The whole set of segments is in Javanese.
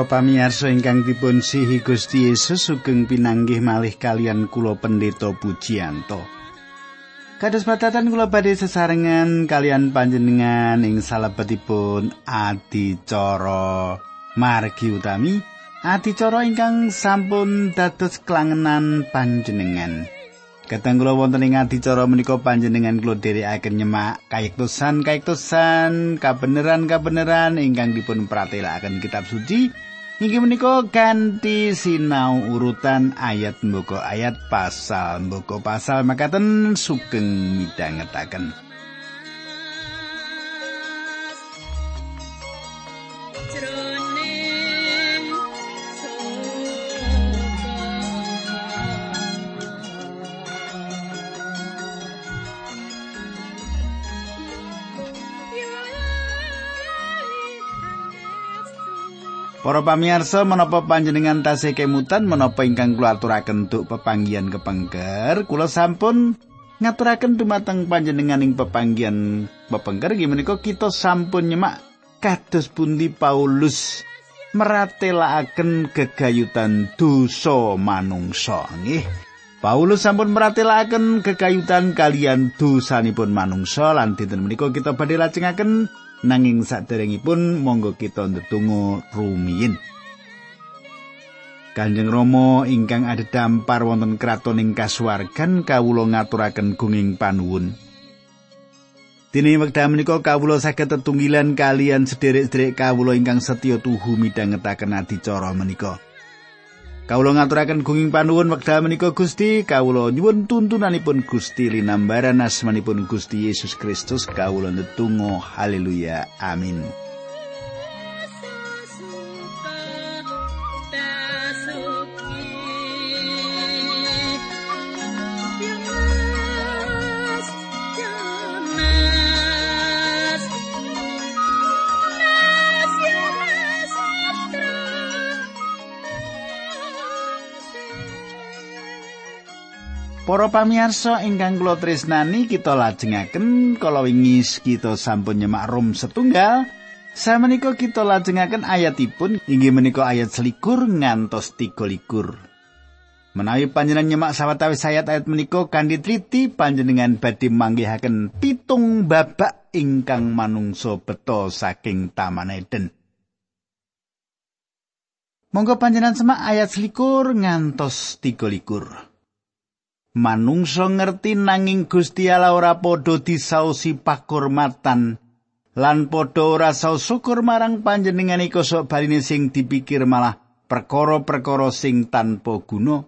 Para pamirsa ingkang dipun sihi Gusti Yesus sugeng pinanggih malih kalian kula Pendeta Pujiyanto. Kados padatan kula badhe sesarengan kalian panjenengan ing salebetipun adicara margi utami adicara ingkang sampun dados klangenan panjenengan. Kadang kula wonten ing adicara menika panjenengan kula dherekaken nyemak kayektosan kayektosan kabeneran-kabeneran ingkang dipun pratelakaken kitab suci inggih menika ganti sinau urutan ayat mboko ayat pasal mboko pasal makaten sugeng midhangetaken. Para pamirsa menapa panjenengan tasih kemutan menapa ingkang kula aturaken duk pepanggihan kepengker kula sampun ngaturaken dumateng panjenengan ing pepanggihan pepengker. Menika kita sampun nyemak kados pundi Paulus meratelaken gegayutan dosa manungsa. Nggih. Paulus sampun meratelaken gegayutan kalian dosanipun manungsa. Lan dinten menika kita badhe lajengaken nanging saderengipun monggo kita ndedonga rumiyin. Kanjeng Rama ingkang ada dampar wonten kraton ing kasuwargan kawula ngaturaken gunging panuwun. Dene wekdal menika kawula saged tetunggilan kalian sederek-sederek kawula ingkang setya tuhu midhangetaken adicara menika. Kawula ngaturaken gunging panuwun wekdal menika Gusti, kawula nyuwun tuntunanipun Gusti linambaran asmanipun Gusti Yesus Kristus kawula netunggal haleluya amin. Para pamirsa ingkang kula tresnani kita lajengaken kala wingi kita sampun nyemak Rom setunggal samenika kita lajengaken ayatipun inggih menika ayat selikur ngantos tiga likur. Menawi panjenengan nyemak sawetawis ayat-ayat menika kanthi triti panjenengan badhe manggihaken pitung babak ingkang manungsa beto saking Taman Eden. Monggo panjenengan semak ayat selikur ngantos tiga likur. Manungsa ngerti nanging Gusti Allah ora padha disaosi pakurmatan lan padha ora saos syukur marang panjenengan iku sok baline sing dipikir malah perkara-perkara sing tanpa guna.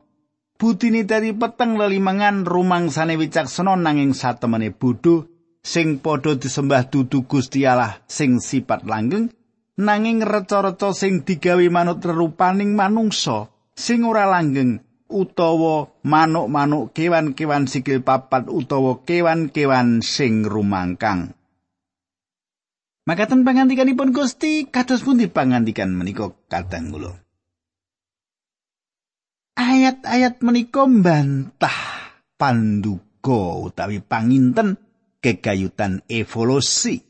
Butine dari peteng lelimangan rumangsane wicaksana nanging satemene bodho sing padha disembah dudu Gusti Allah sing sifat langgeng nanging reca-reca sing digawe manut rerupaning manungsa sing ora langgeng utawa manuk-manuk kewan-kewan sikil papat utawa kewan-kewan sing rumangkang. Makaten pangandikanipun Gusti kados pundi pangandikan menika kadang kula. Ayat-ayat menika mbantah panduga utawi panginten kegayutan evolusi.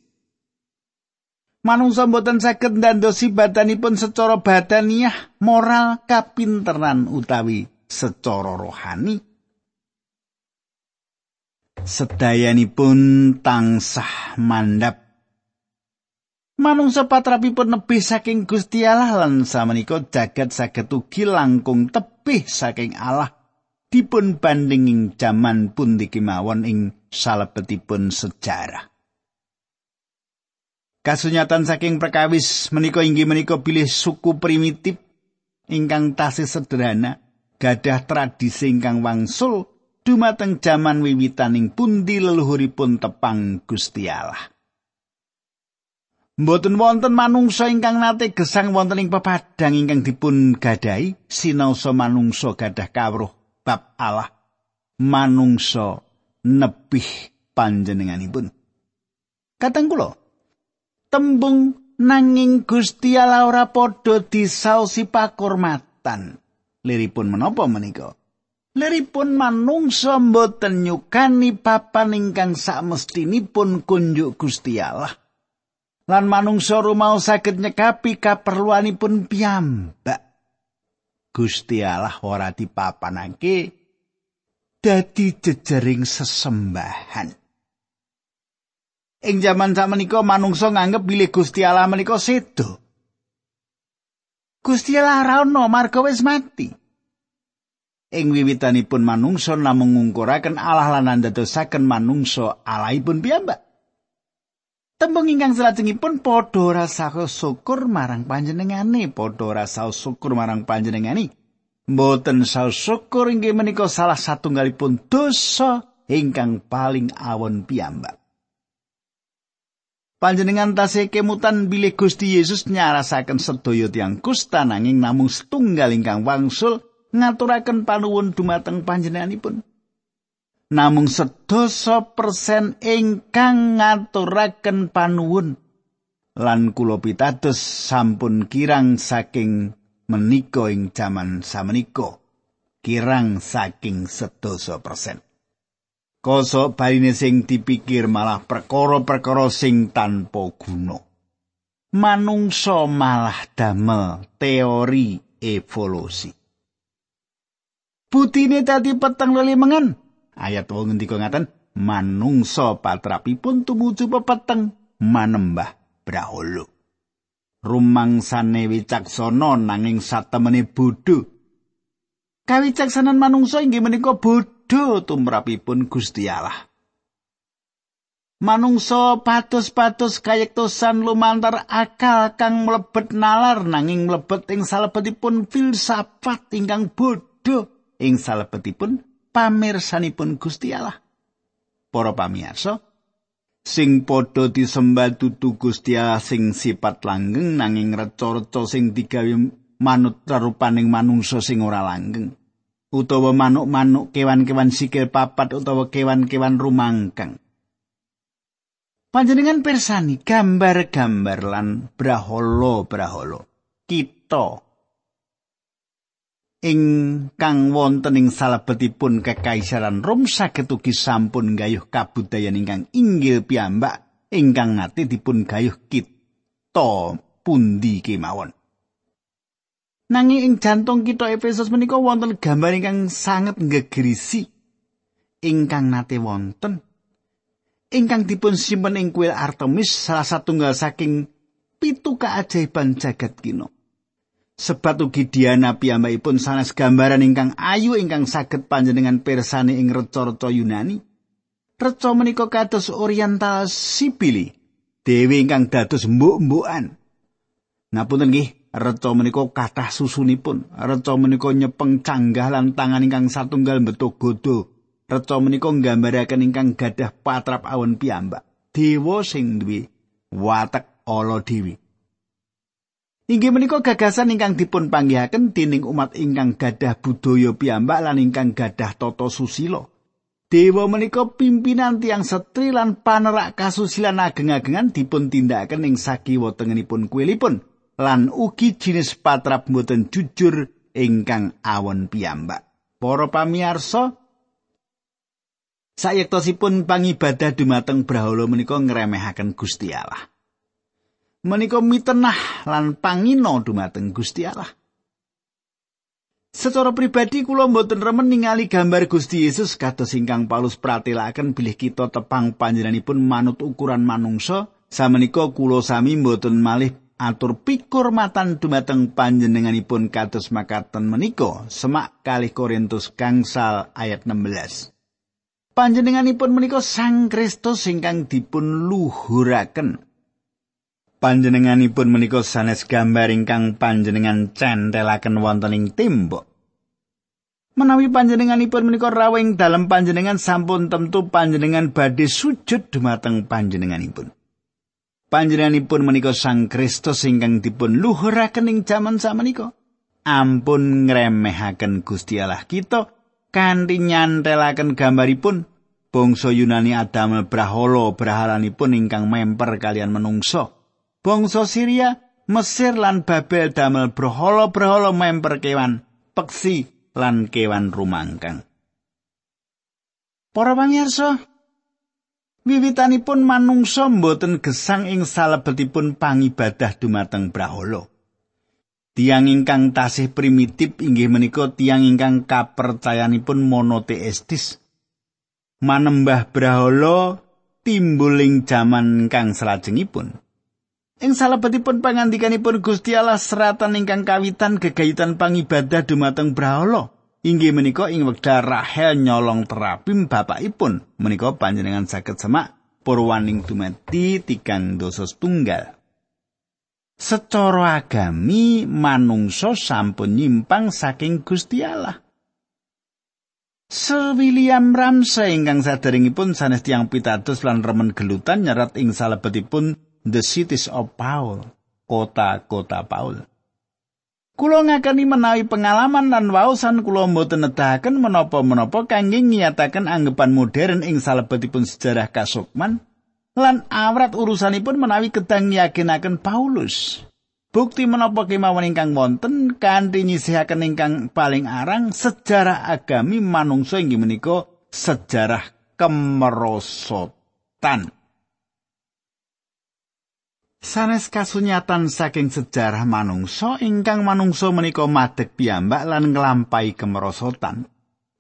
Manungsa mboten saged ndandosi badanipun secara badaniah, moral, kapinteran utawi secara rohani sedayanipun tansah mandap manungsa patrapipun nebih saking Gusti Allah lan samenika jagat saged ugi langkung tebih saking Allah. Dipun bandinging jaman pundi kemawon ing salebetipun sejarah. Kasunyatan saking perkawis menika inggih menika pilih suku primitif ingkang tasih sederhana gadah tradisi ingkang wangsul dumateng jaman wiwitaning pundi leluhuripun tepang Gusti Allah. Mboten wonten manungsa ingkang nate gesang wonten ing pepadang ingkang dipun gadai sinaosa manungsa gadah kawruh bab Allah manungsa nebih panjenenganipun. Kateng kula tembung nanging Gusti Allah ora padha disaosi pakurmatan. Liripun menapa menika liripun manungsa mboten nyukani papan ingkang sakmestinipun kunjuk Gusti Allah lan manungsa rumau saged nyekapi kaperluanipun piyambak. Gusti Allah ora dipapanake dadi jejering sesembahan. Ing jaman sakmenika manungsa nganggep bilih Gusti Allah menika sedo. Gusti Allah ora ana wis mati. Ing wiwitanipun manungsa namung ngungkuraken Allah lan ndadosaken manungsa Allahipun piyambak. Tembung ingkang salajengipun padha rasa syukur marang panjenengane, padha rasa syukur marang panjenengane. Mboten saus syukur inggih menika salah satunggalipun dosa ingkang paling awon piyambak. Panjenengan tasih kemutan bilih Gusti Yesus nyarasaken sedaya tiyang kusta nanging namung setunggal ingkang wangsul ngaturaken panuwun dumateng panjenenganipun. namung sedasa persen ingkang ngaturaken panuwun. Lan kula pitados sampun kirang saking menika ing jaman samenika. Kirang saking sedasa persen koso baine sing dipikir malah perkara-perkara sing tanpa guna manungsa malah damel teori evolusi Butine tadi peteng lelimengan Ayat wong ngendika ngaten, manungsa patrapipun tumuju pepeteng manembah brahala. Rumangsane wicaksana nanging satemene bodho. Kawicaksanan manungsa inggih menika bodho tumrapipun Gusti Allah. Manungsa patus-patus kayektosan lumantar akal kang mlebet nalar nanging mlebet ing salebetipun filsafat ingkang bodho ing salebetipun pamirsanipun Gusti Allah. Para pamirsa, sing padha disembah dudu Gusti Allah sing sifat langgeng nanging reca-reca sing digawe manut rupaning manungsa sing ora langgeng utawa manuk-manuk kewan-kewan sikil papat utawa kewan-kewan rumangkang. Panjenengan persani gambar-gambar lan brahala-brahala. Kita ingkang wonten ing salebetipun kekaisaran Rom saged sampun gayuh kabudayan ingkang inggil piyambak ingkang ngati dipun gayuh kita pundi kemawon. Nanging ing jantung kita Efesus menika wonten gambar ingkang sanget ngegrisi ingkang nate wonten ingkang dipun simpen ing kuil Artemis salah satunggal saking pitu keajaiban jagat kino. sebat ugi Diana piyambakipun sanes gambaran ingkang ayu ingkang saged panjenengan persani ing reca-reca Yunani. Reca menika kados oriental sipili, dewi ingkang dados mbok-mbokan. Ngapunten nggih, reca menika kathah susunipun. Reca menika nyepeng canggah lan tangan ingkang satunggal beto godo. Reca menika nggambaraken ingkang gadah patrap awan piyambak. Dewa sing duwe watek ala dewi. Inggih menika gagasan ingkang dipun panggihaken dening umat ingkang gadah budaya piyambak lan ingkang gadah tata susila. Dewa menika pimpinan tiang setri lan panerak kasusilan ageng-agengan dipun tindakaken ing sakiwa tengenipun kuilipun lan ugi jinis patrap mboten jujur ingkang awon piyambak. Para pamirsa, sayektosipun pangibadah dumateng brahala menika ngremehaken Gusti Allah. menika mitenah lan pangino dumateng Gusti Allah. Secara pribadi kula mboten remen ningali gambar Gusti Yesus kados ingkang Paulus pratelaken bilih kita tepang panjenenganipun manut ukuran manungsa, samenika kula sami mboten malih atur pikur matan dumateng panjenenganipun kados makaten menika semak kali Korintus gangsal ayat 16. Panjenenganipun menika Sang Kristus ingkang dipun luhuraken panjenenganipun menika sanes gambar ingkang panjenengan centelaken wonten ing tembok. Menawi panjenenganipun menika rawing dalam panjenengan sampun tentu panjenengan badhe sujud dumateng panjenenganipun. Panjenenganipun menika Sang Kristus ingkang dipun luhuraken ing jaman samenika. Ampun ngremehaken Gusti Allah kita kanthi nyantelaken gambaripun bangsa Yunani Adam brahala brahalanipun ingkang memper kalian menungso. bangsa Syria, Mesir lan Babel damel brohala-brohala memper kewan, peksi lan kewan rumangkang. Para pamirsa, Wiwitanipun manungsa mboten gesang ing salebetipun pangibadah dumateng Brahala. Tiang ingkang tasih primitif inggih menika tiang ingkang kapercayanipun monoteistis. Manembah Brahala timbuling jaman kang salajengipun. Ing salebetipun pangandikanipun Gusti Allah seratan ingkang kawitan gegayutan pangibadah dumateng Brahala. Inggih menika ing wekdal Rahel nyolong terapim bapakipun menika panjenengan saged semak purwaning dumati tigang dosa tunggal. Secara agami manungsa sampun nyimpang saking Gusti Allah. Sir William Ramsay ingkang saderengipun sanes tiang pitados lan remen gelutan nyerat ing salebetipun The Cities of Paul, kota-kota Paul. Kulo ngakani menawi pengalaman lan waosan kulo mboten nedahaken menapa-menapa kangge ngiyataken anggapan modern ing salebetipun sejarah kasukman lan awrat urusanipun menawi kedang yakinaken Paulus. Bukti menapa kemawon ingkang wonten kanthi nyisihaken ingkang paling arang sejarah agami manungsa inggih menika sejarah kemerosotan. Sanes kasunyatan saking sejarah manungsa ingkang manungsa menika madeg piyambak lan nglampahi kemerosotan.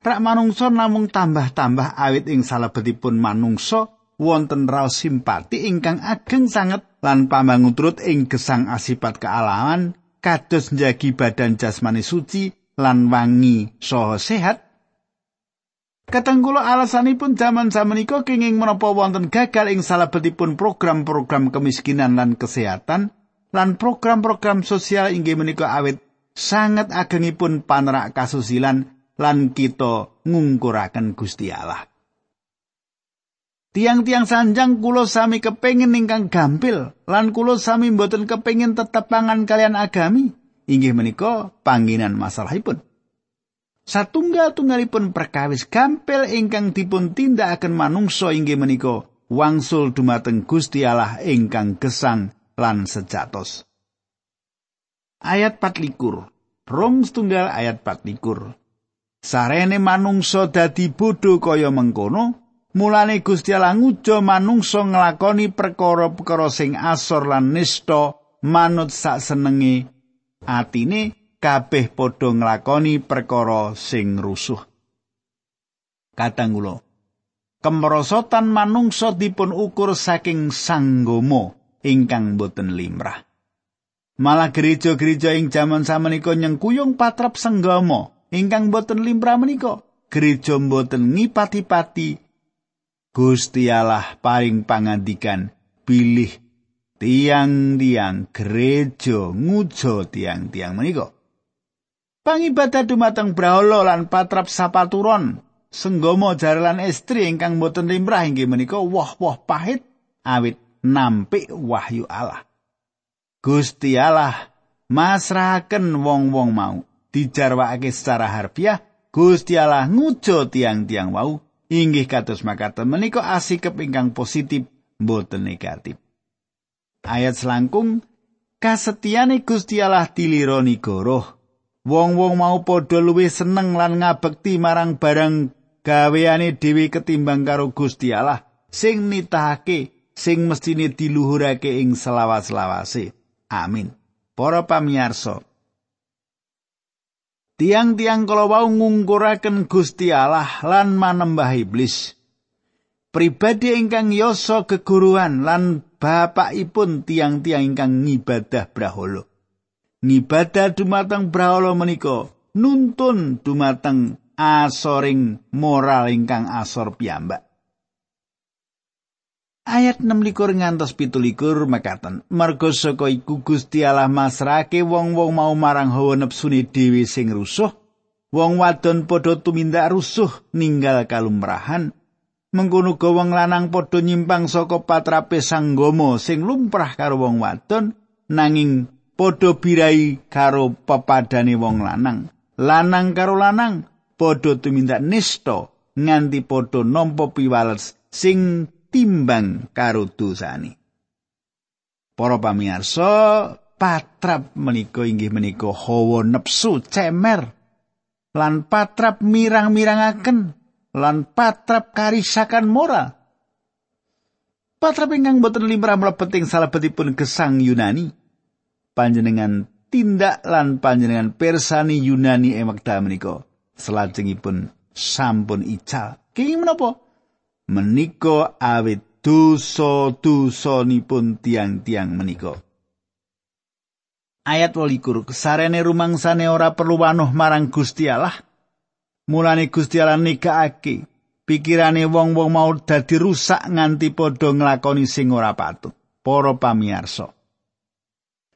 Rak manungsa namung tambah-tambah awit ing salebetipun manungsa wonten raos simpati ingkang ageng sanget lan pambangun turut ing gesang asipat kealaman kados njagi badan jasmani suci lan wangi saha sehat Kadang kula alasanipun jaman samenika kenging menapa wonten gagal ing salebetipun program-program kemiskinan lan kesehatan lan program-program sosial inggih menika awit sangat agengipun panerak kasusilan lan kita ngungkuraken Gusti Allah. Tiang-tiang sanjang kula sami kepengin ingkang gampil lan kula sami mboten kepengin tetep pangan kalian agami inggih menika pangginan masalahipun. Satunggal-tunggalipun perkawis gampil ingkang dipun tindakaken manungsa inggih menika wangsul dumateng Gusti Allah ingkang gesang lan sejatos. Ayat 4 Rom setunggal ayat 4 likur. Sarene manungsa dadi bodho kaya mengkono, mulane Gusti Allah ngujo manungsa nglakoni perkara-perkara sing asor lan nista manut sak senenge atine kabeh padha nglakoni perkara sing rusuh. Kadang kula kemerosotan manungsa dipun ukur saking sanggomo ingkang boten limrah. Malah gereja-gereja ing jaman samenika nyengkuyung patrap senggama ingkang boten limrah menika. Gereja boten ngipati-pati Gusti Allah paring pangandikan pilih tiang-tiang gereja ngujo tiang-tiang menika. Pangibadah dumateng Brahala lan patrap sapaturon senggama jaralan estri ingkang boten limrah inggih menika wah-wah pahit awit nampik wahyu Allah. Gusti Allah masrahaken wong-wong mau dijarwakake secara harfiah Gusti Allah ngujo tiang-tiang wau inggih kados makaten menika asikep ingkang positif boten negatif. Ayat selangkung kasetiane Gusti Allah dilironi goroh Wong-wong mau padha luwih seneng lan ngabekti marang barang gaweane dhewe ketimbang karo Gusti Allah sing nitahake sing mestine diluhurake ing selawas-lawase. Amin. Para pamirsa, tiang-tiang kala wau ngungkuraken Gusti Allah lan manembah iblis. Pribadi ingkang yoso keguruan lan bapakipun tiang-tiang ingkang ngibadah brahala. Ngibadah dumateng brahala menika nuntun dumateng asoring moral ingkang asor piyambak. Ayat 6 ngantos pitulikur mekaten. Mergo saka iku Gusti Allah masrake wong-wong mau marang hawa nepsune dhewe sing rusuh, wong wadon padha tumindak rusuh ninggal kalumrahan. Mengkono wong lanang padha nyimpang saka patrape sanggama sing lumrah karo wong wadon nanging padha birai karo pepadane wong lanang. Lanang karo lanang padha tumindak nista nganti padha nampa piwales sing timbang karo dosane. Para pamirsa, patrap menika inggih menika hawa nepsu cemer lan patrap mirang-mirangaken lan patrap karisakan moral. Patrap ingkang boten limrah mlebet ing salebetipun gesang Yunani. Panjenengan tindak lan panjenengan persani Yunani wekdal menika. Salajengipun sampun ical. Kenging menapa? Menika awit dosa-dosanipun tiang-tiang menika. Ayat 28 kesarene rumangsane ora perlu wanuh marang Gusti Allah. Mulane Gusti Allah nikahake pikirane wong-wong mau dadi rusak nganti padha nglakoni sing ora patut. Para pamirsa.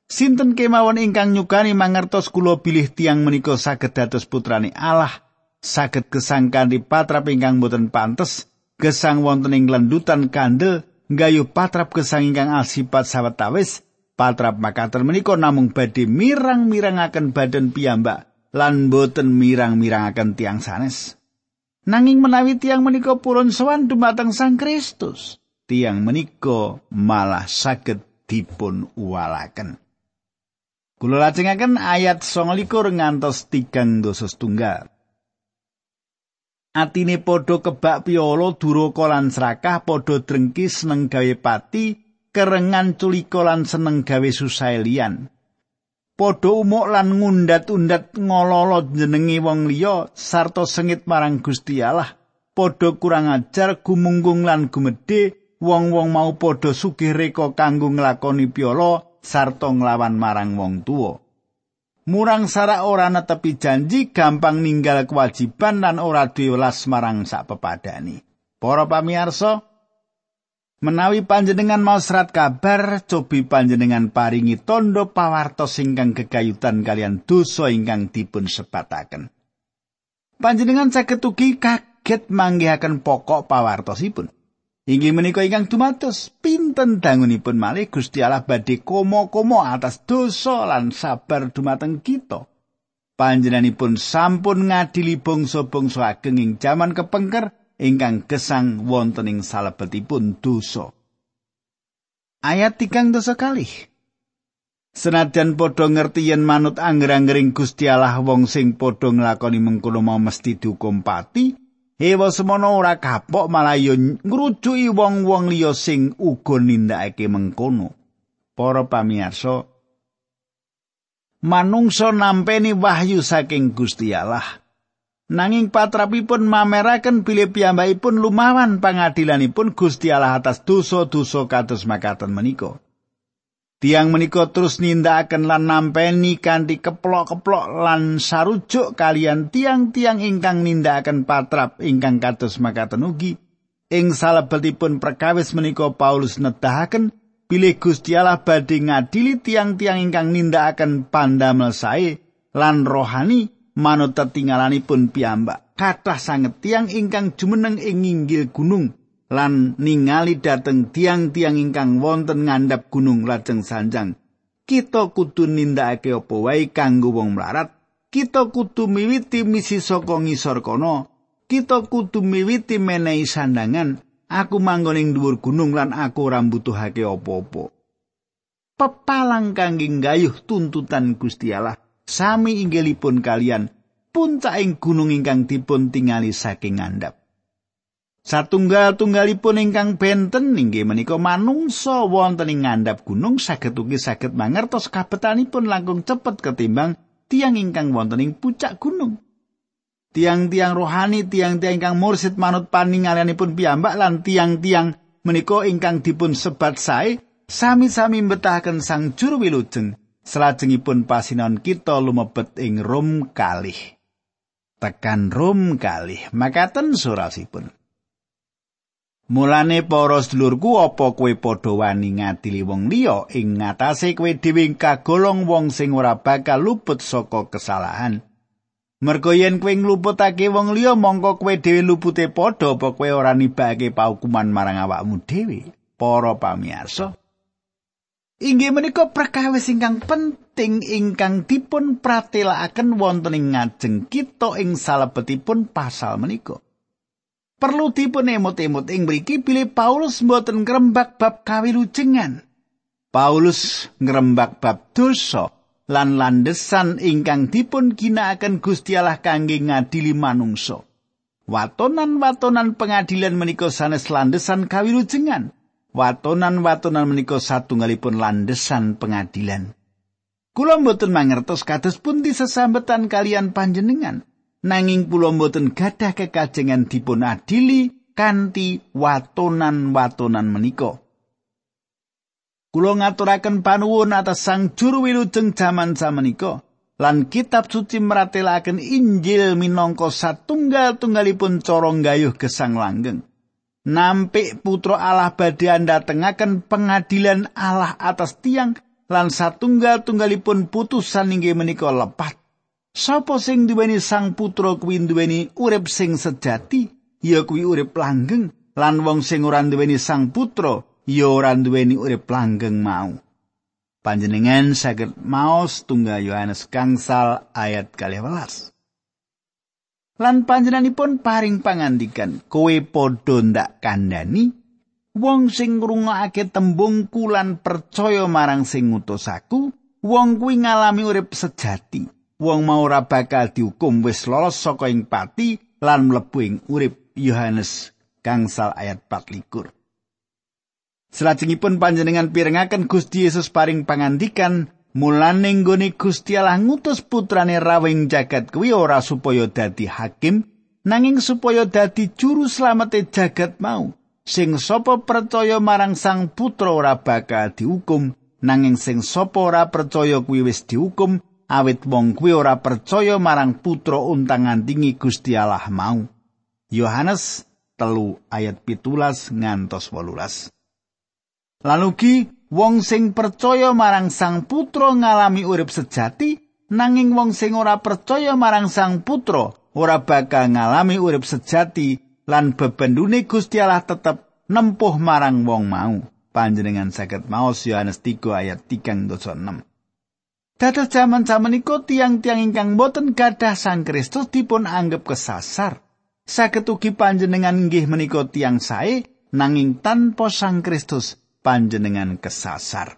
Sinten kemawon ingkang nyukani mangertos kula bilih tiang menika saged dados putrane Allah, saged gesang kanthi patrap ingkang boten pantes, gesang wonten ing lendutan kandel, nggayuh patrap gesang ingkang alsipat sawetawis, patrap makaten menika namung badhe mirang-mirangaken badan piyambak lan boten mirang-mirangaken tiang sanes. Nanging menawi tiang menika purun sowan dumateng Sang Kristus, tiang menika malah saged dipun uwalaken. Kula lajengaken ayat 29 ngantos 3 dosa setunggal. Atine padha kebak piolo duraka lan serakah padha drengki seneng gawe pati kerengan culika lan seneng gawe susah liyan. padha umuk lan ngundat-undat ngololo jenenge wong liya sarta sengit marang Gusti Allah padha kurang ajar gumunggung lan gumedhe wong-wong mau padha sugih reka kanggo nglakoni piala sarta nglawan marang wong tuwa murang sarak ora netepi janji gampang ninggal kewajiban lan ora duwe marang sak pepadani para pamirsa Menawi panjenengan mau serat kabar, cobi panjenengan paringi tondo pawartos ingkang gegayutan kalian dosa ingkang dipun sepataken. Panjenengan saged ugi kaget manggihaken pokok pawartosipun. Inggih menika ingkang dumados pinten dangunipun malih Gusti Allah badhe komo-komo atas dosa lan sabar dumateng kita. Panjenenganipun sampun ngadili bangsa-bangsa ageng ing jaman kepengker ingkang gesang wonten ing salebetipun dosa. Ayat tigang dosa kalih. Senajan padha ngerti yen manut angger-anggering Gusti Allah wong sing padha nglakoni mengkono mau mesti dihukum pati, hewa semono ora kapok malah yo ngrujuki wong-wong liya sing uga nindakake mengkono. Para pamirsa, manungsa nampeni wahyu saking Gusti Allah. Nanging patrapipun mameraken bilih piyambakipun lumawan pangadilanipun Gusti Allah atas dosa-dosa kados makaten menika. Tiang menika terus nindakaken lan nampeni kanthi keplok-keplok lan sarujuk kalian tiang-tiang ingkang nindakaken patrap ingkang kados makaten ugi. Ing salebetipun perkawis menika Paulus nedahaken bilih Gusti Allah badhe ngadili tiang-tiang ingkang nindakaken pandamel sae lan rohani manut tetinggalanipun piyambak kathah sanget tiang ingkang jumeneng ing inggil gunung lan ningali dateng tiang-tiang ingkang wonten ngandhap gunung lajeng sanjang. Kita kudu nindakake apa wae kanggo wong mlarat. Kita kudu miwiti misi saka ngisor kono. Kita kudu miwiti menehi sandangan. Aku manggon ing dhuwur gunung lan aku ora mbutuhake apa-apa. Pepalang kangge gayuh tuntutan Gusti Allah sami inggilipun kalian puncaking gunung ingkang dipun tingali saking ngandhap. Satunggal-tunggalipun ingkang benten inggih menika manungsa wonten ing ngandhap gunung saged ugi saged mangertos kabetanipun langkung cepet ketimbang tiang ingkang wonten ing puncak gunung. Tiang-tiang rohani, tiang-tiang ingkang mursid manut paningalanipun piyambak lan tiang-tiang menika ingkang dipun sebat sae sami-sami mbetahaken sang juru wilujeng Selajengipun pasinon kita lumebet ing Rom kalih. Tekan Rom kalih makaten surasipun. Mulane para sedulurku apa kowe padha wani ngadili wong liya ing ngatasé kowe dhewe kagolong wong sing ora bakal luput saka kesalahan. Mergo yen kowe ngluputake wong liya mongko kowe dhewe lupute padha apa kowe ora nibake paukuman marang awakmu dhewe. Para pamirsa, Inggih menika perkawis ingkang penting ingkang dipun pratelakaken wonten ing ngajeng kita ing salebetipun pasal menika. Perlu dipun emot-emot ing mriki bilih Paulus mboten ngrembak bab kawilujengan. Paulus ngrembak bab dosa lan landesan ingkang dipun ginakaken Gusti Allah kangge ngadili manungsa. Watonan-watonan pengadilan menika sanes landesan kawilujengan. watonan-watonan menika satunggalipun landesan pengadilan. Kula mboten mangertos kados pundi sesambetan kalian panjenengan, nanging kula mboten gadah kekajengan dipun adili kanthi watonan-watonan menika. Kula ngaturaken panuwun atas Sang Juru Wilujeng jaman samenika lan kitab suci meratelaken Injil minangka satunggal-tunggalipun cara gayuh gesang langgeng. Nampik putra Allah badhe andhatengaken pengadilan Allah atas tiang lan satunggal-tunggalipun putusan inggih menika lepat. Sapa sing duweni sang putra kuwi duweni urip sing sejati, ya kuwi urip langgeng lan wong sing ora duweni sang putra ya ora duweni urip langgeng mau. Panjenengan saged maos tunggal Yohanes gangsal ayat 12. Lan panjenenganipun paring pangandikan, kowe padha ndak kandhani wong sing ngrungokake tembung kulan percaya marang sing ngutus aku, wong kuwi ngalami urip sejati. Wong mau ora bakal dihukum wis lolos saka ing pati lan mlebu ing urip Yohanes gangsal ayat 24. Salajengipun panjenengan pirengaken Gusti Yesus paring pangandikan mulane nggone Gusti Allah ngutus putrane rawing jagat kuwi ora supaya dadi hakim nanging supaya dadi juru slamete jagat mau sing sapa percaya marang sang putra ora bakal dihukum nanging sing sapa ora percaya kuwi wis dihukum awit wong kuwi ora percaya marang putra untangan tinggi Gusti Allah mau Yohanes telu ayat pitulas ngantos wolulas. Lan ugi wong sing percaya marang Sang Putra ngalami urip sejati, nanging wong sing ora percaya marang Sang Putra ora bakal ngalami urip sejati lan bebendune Gusti Allah tetep nempuh marang wong mau. Panjenengan saged maos Yohanes 3 ayat 3.6. Dados jaman-jaman iku tiang-tiang ingkang boten gadah Sang Kristus dipun anggap kesasar. Saged ugi panjenengan inggih menika tiang sae nanging tanpa Sang Kristus panjenengan kesasar.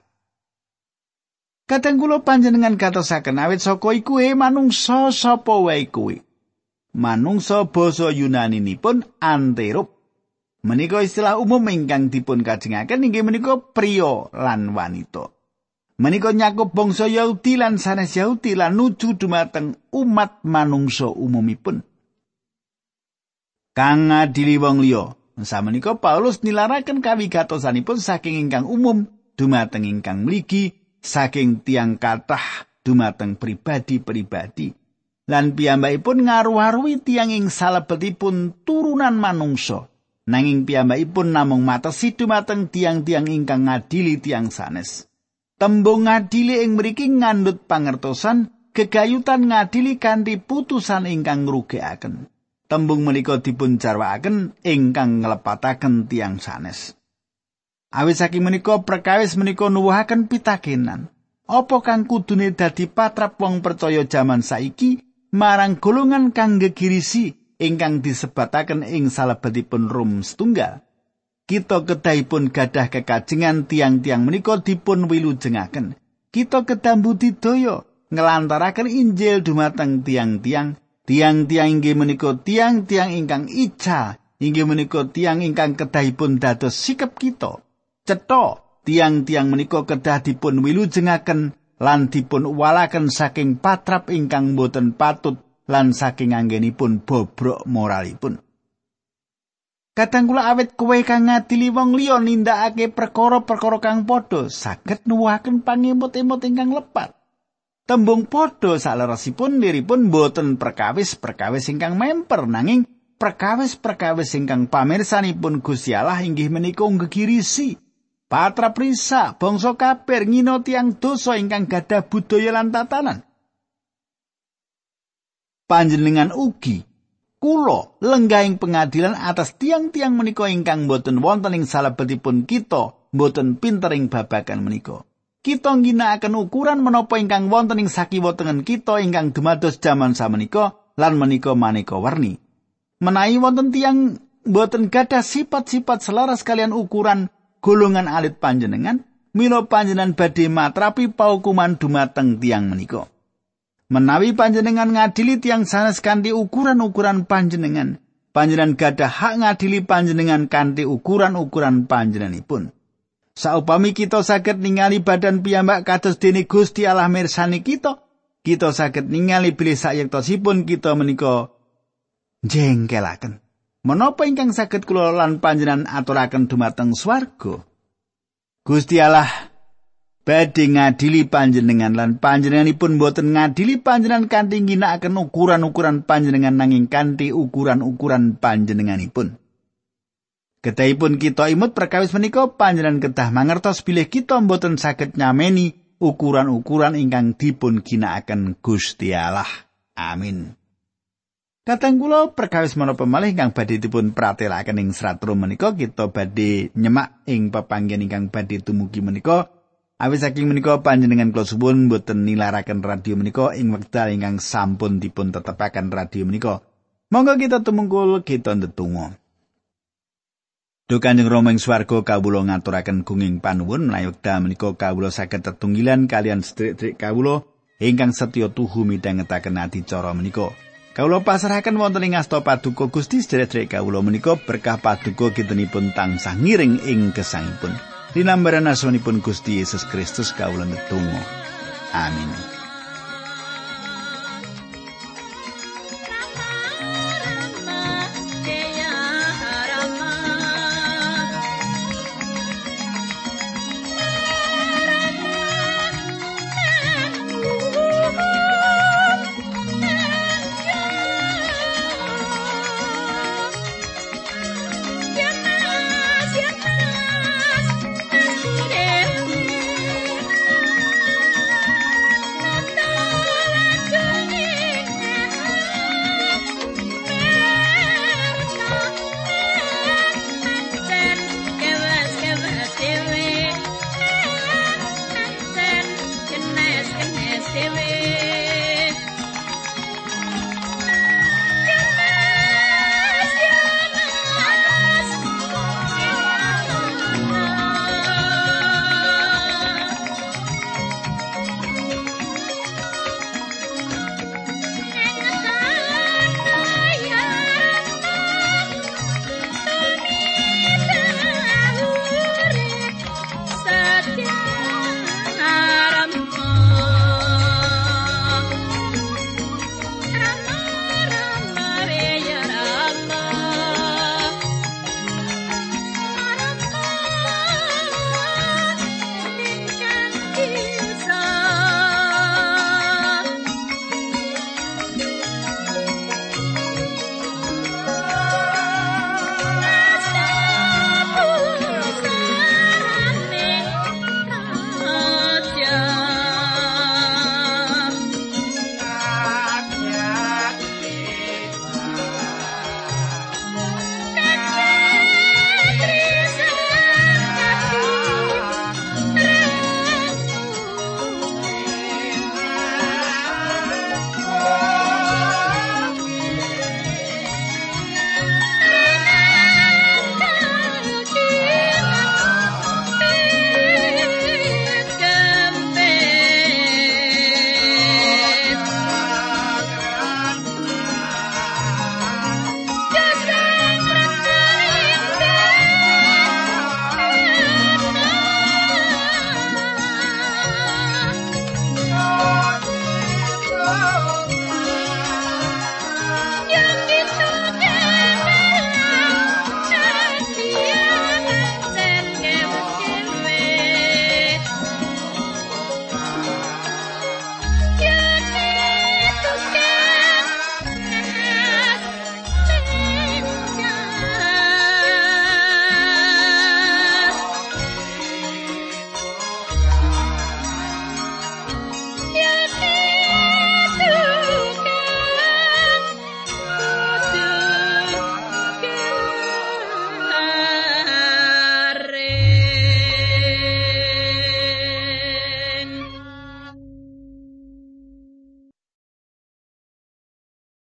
Kadang kula panjenengan katosaken awit saka iku e manungsa sapa wae kuwi. Manungsa basa Yunani nipun anterup. Menika istilah umum ingkang dipun kajengaken inggih menika pria lan wanita. Menika nyakup bangsa Yahudi lan sanes Yahudi lan nuju dumateng umat manungsa umumipun. Kang ngadili wong liya. Samenika Paulus nilaraken kawigatosanipun saking ingkang umum dumateng ingkang mligi saking tiang kathah dumateng pribadi-pribadi. Lan piyambakipun ngaruh-aruhi tiang ing salebetipun turunan manungsa. Nanging piyambakipun namung matesi dumateng tiang-tiang ingkang ngadili tiang sanes tembung ngadili ing mriki ngandut pangertosan gegayutan ngadili kanthi putusan ingkang ngrugekaken tembung menika dipun jarwakaken ingkang nglepataken tiang sanes. Awit saking menika perkawis menika nuwuhaken pitakenan. Apa kang kudune dadi patrap wong percaya jaman saiki marang golongan kang gegirisi ingkang disebataken ing salebetipun rum setunggal. Kita kedahipun gadah kekajengan tiang-tiang menika dipun wilujengaken. Kita kedah budidaya ngelantaraken Injil dumateng tiang-tiang Tiang-tiang inggih menika tiang-tiang ingkang ica, inggih menika tiang ingkang kedahipun dados sikap kita. Cetha tiang-tiang menika kedah dipun wilujengaken lan dipun walaken saking patrap ingkang boten patut lan saking anggenipun bobrok moralipun. Kadang kula awet kowe kang ngadili wong liya nindakake perkara-perkara kang padha saged nuwuhaken pangemot-emot ingkang lepat. Tembung padha saleresipun liripun boten perkawis-perkawis ingkang memper nanging perkawis-perkawis ingkang pamirsanipun Gusti Allah inggih menika gegirisi. Patra prisa bangsa kafir ngino tiang dosa ingkang gadah budaya lan tatanan. Panjenengan ugi kula lenggahing pengadilan atas tiang-tiang menika ingkang boten wonten ing salebetipun kita boten pintering babagan menika. kita ngginakaken ukuran menapa ingkang wonten ing sakiwa tengen kita ingkang dumados jaman samenika lan menika maneka warni. Menawi wonten tiang boten gadah sifat-sifat selaras kalian ukuran golongan alit panjenengan, mila panjenengan badhe matrapi paukuman dumateng tiang menika. Menawi panjenengan ngadili tiang sanes kanthi ukuran-ukuran panjenengan, panjenengan gadah hak ngadili panjenengan kanthi ukuran-ukuran panjenenganipun. Saupami kita saged ningali badan piyambak kados dene Gusti Allah mirsani kita, kita saged ningali bilih sayektosipun kita menika jengkelaken. Menapa ingkang saged kula lan panjenengan aturaken dumateng swarga? Gusti Allah badhe ngadili panjenengan lan panjenenganipun boten ngadili panjenengan kanthi ginakaken ukuran-ukuran panjenengan nanging kanthi ukuran-ukuran panjenenganipun. Kedahipun kita imut perkawis menika panjenengan kedah mangertos bilih kita mboten saged nyameni ukuran-ukuran ingkang dipun ginakaken Gusti Allah. Amin. Katang kula perkawis menapa malih ingkang badhe dipun pratelaken ing serat rum menika kita badhe nyemak ing pepanggen ingkang badhe tumugi menika awis saking menika panjenengan kula suwun boten nilaraken radio menika ing wekdal ingkang sampun dipun tetepaken radio menika. Monggo kita tumungkul kita ndedonga. Duh Kanjeng Rama ing swarga kawula ngaturaken gunging panuwun menawi menika kawula saged tetunggilan kalian sedherek kawula ingkang setya tuhu midhangetaken adicara menika. Kawula pasrahaken wonten ing asta paduka Gusti sedherek kawula menika berkah paduka kintenipun tansah ngiring ing gesangipun. Dinambaran asmanipun Gusti Yesus Kristus kawula netungo. Amin.